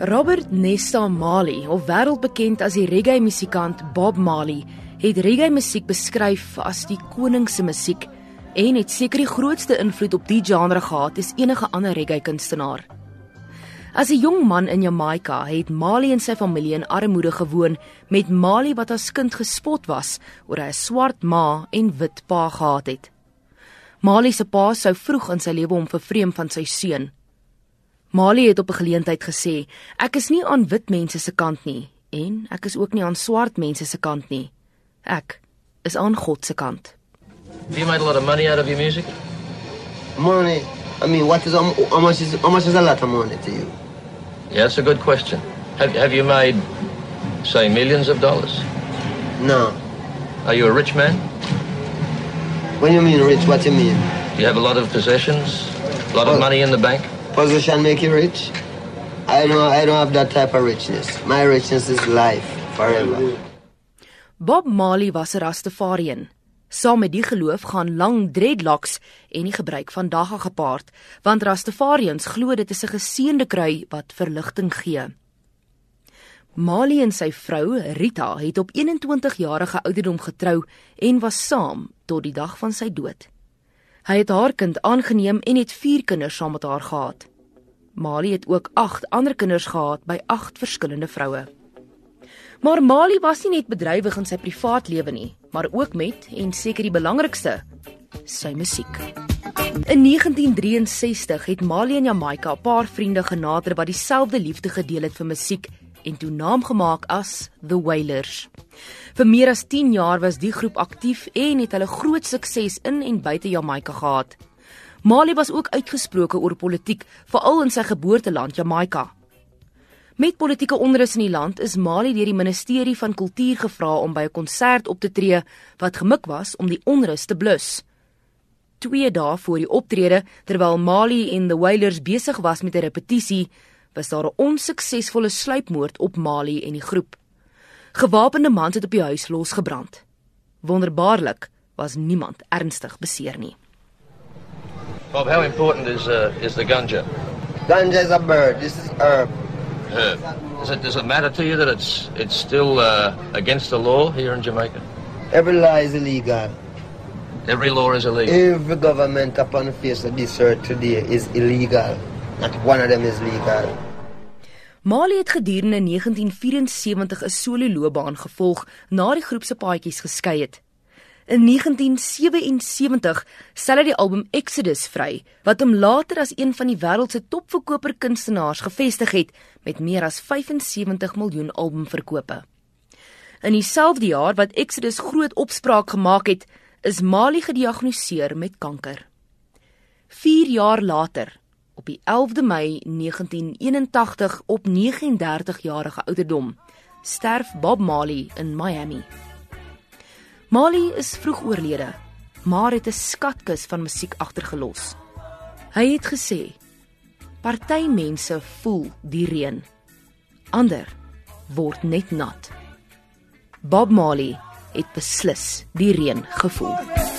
Robert Nesta Marley, of wêreldbekend as die reggae-musikant Bob Marley, het reggae-musiek beskryf as die koning se musiek en het seker die grootste invloed op die genre gehad as enige ander reggae-kunstenaar. As 'n jong man in Jamaica het Marley en sy familie in armoede gewoon met Marley wat as kind gespot was oor hy 'n swart ma en wit pa gehad het. Marley se pa sou vroeg in sy lewe hom vervreem van sy seun. Marley het op 'n geleentheid gesê: "Ek is nie aan wit mense se kant nie en ek is ook nie aan swart mense se kant nie. Ek is aan God se kant." Have you made a lot of money out of your music? Money. I mean, what is how much is how much is a lot of money to you? Yeah, that's a good question. Have, have you made, say, millions of dollars? No. Are you a rich man? When you mean rich, what you mean? Do you have a lot of possessions? A lot of Well- money in the bank? Position make you rich? I don't. I don't have that type of richness. My richness is life forever. Bob Marley was 'n Rastafarian. Saam met die geloof gaan lang dreadlocks en die gebruik van dagga gepaard, want Rastafarians glo dit is 'n geseënde krui wat verligting gee. Marley en sy vrou, Rita, het op 21 jarige ouderdom getrou en was saam tot die dag van sy dood. Hy het haar kind aangeneem en het 4 kinders saam met haar gehad. Marley het ook 8 ander kinders gehad by 8 verskillende vroue. Maar Mali was nie net bedrywig in sy privaat lewe nie, maar ook met en seker die belangrikste, sy musiek. In 1963 het Mali en Jamaica 'n paar vriende genader wat dieselfde liefde gedeel het vir musiek en toe naam gemaak as The Wailers. Vir meer as 10 jaar was die groep aktief en het hulle groot sukses in en buite Jamaica gehad. Mali was ook uitgesproke oor politiek, veral in sy geboorteland Jamaica. Met politieke onrus in die land is Mali deur die ministerie van kultuur gevra om by 'n konsert op te tree wat gemik was om die onrus te blus. 2 dae voor die optrede, terwyl Mali en the Wailers besig was met 'n repetisie, was daar 'n onsuksesvolle sluipmoord op Mali en die groep. Gewapende mans het op die huis losgebrand. Wonderbaarlik was niemand ernstig beseer nie. Bob, how important is uh, is the ganja? Ganja is a bird. This is herb. Herb. Does it does it matter to you that it's it's still uh, against the law here in Jamaica? Every law is illegal. Every law is illegal. Every government upon the face of this earth today is illegal. Not one of them is legal. Mali het gedurende 1974 'n solo loopbaan gevolg na die groep se paadjies geskei het. In 1977 stel hy die album Exodus vry, wat hom later as een van die wêreld se topverkoper kunstenaars gevestig het met meer as 75 miljoen albumverkope. In dieselfde jaar wat Exodus groot opspraak gemaak het, is Mali gediagnoseer met kanker. 4 jaar later, op die 11de Mei 1981 op 39 jarige ouderdom, sterf Bob Marley in Miami. Marley is vroeg oorlede, maar het 'n skatkis van musiek agtergelos. Hy het gesê: "Party mense voel die reën, ander word net nat." Bob Marley het beslis die reën gevoel.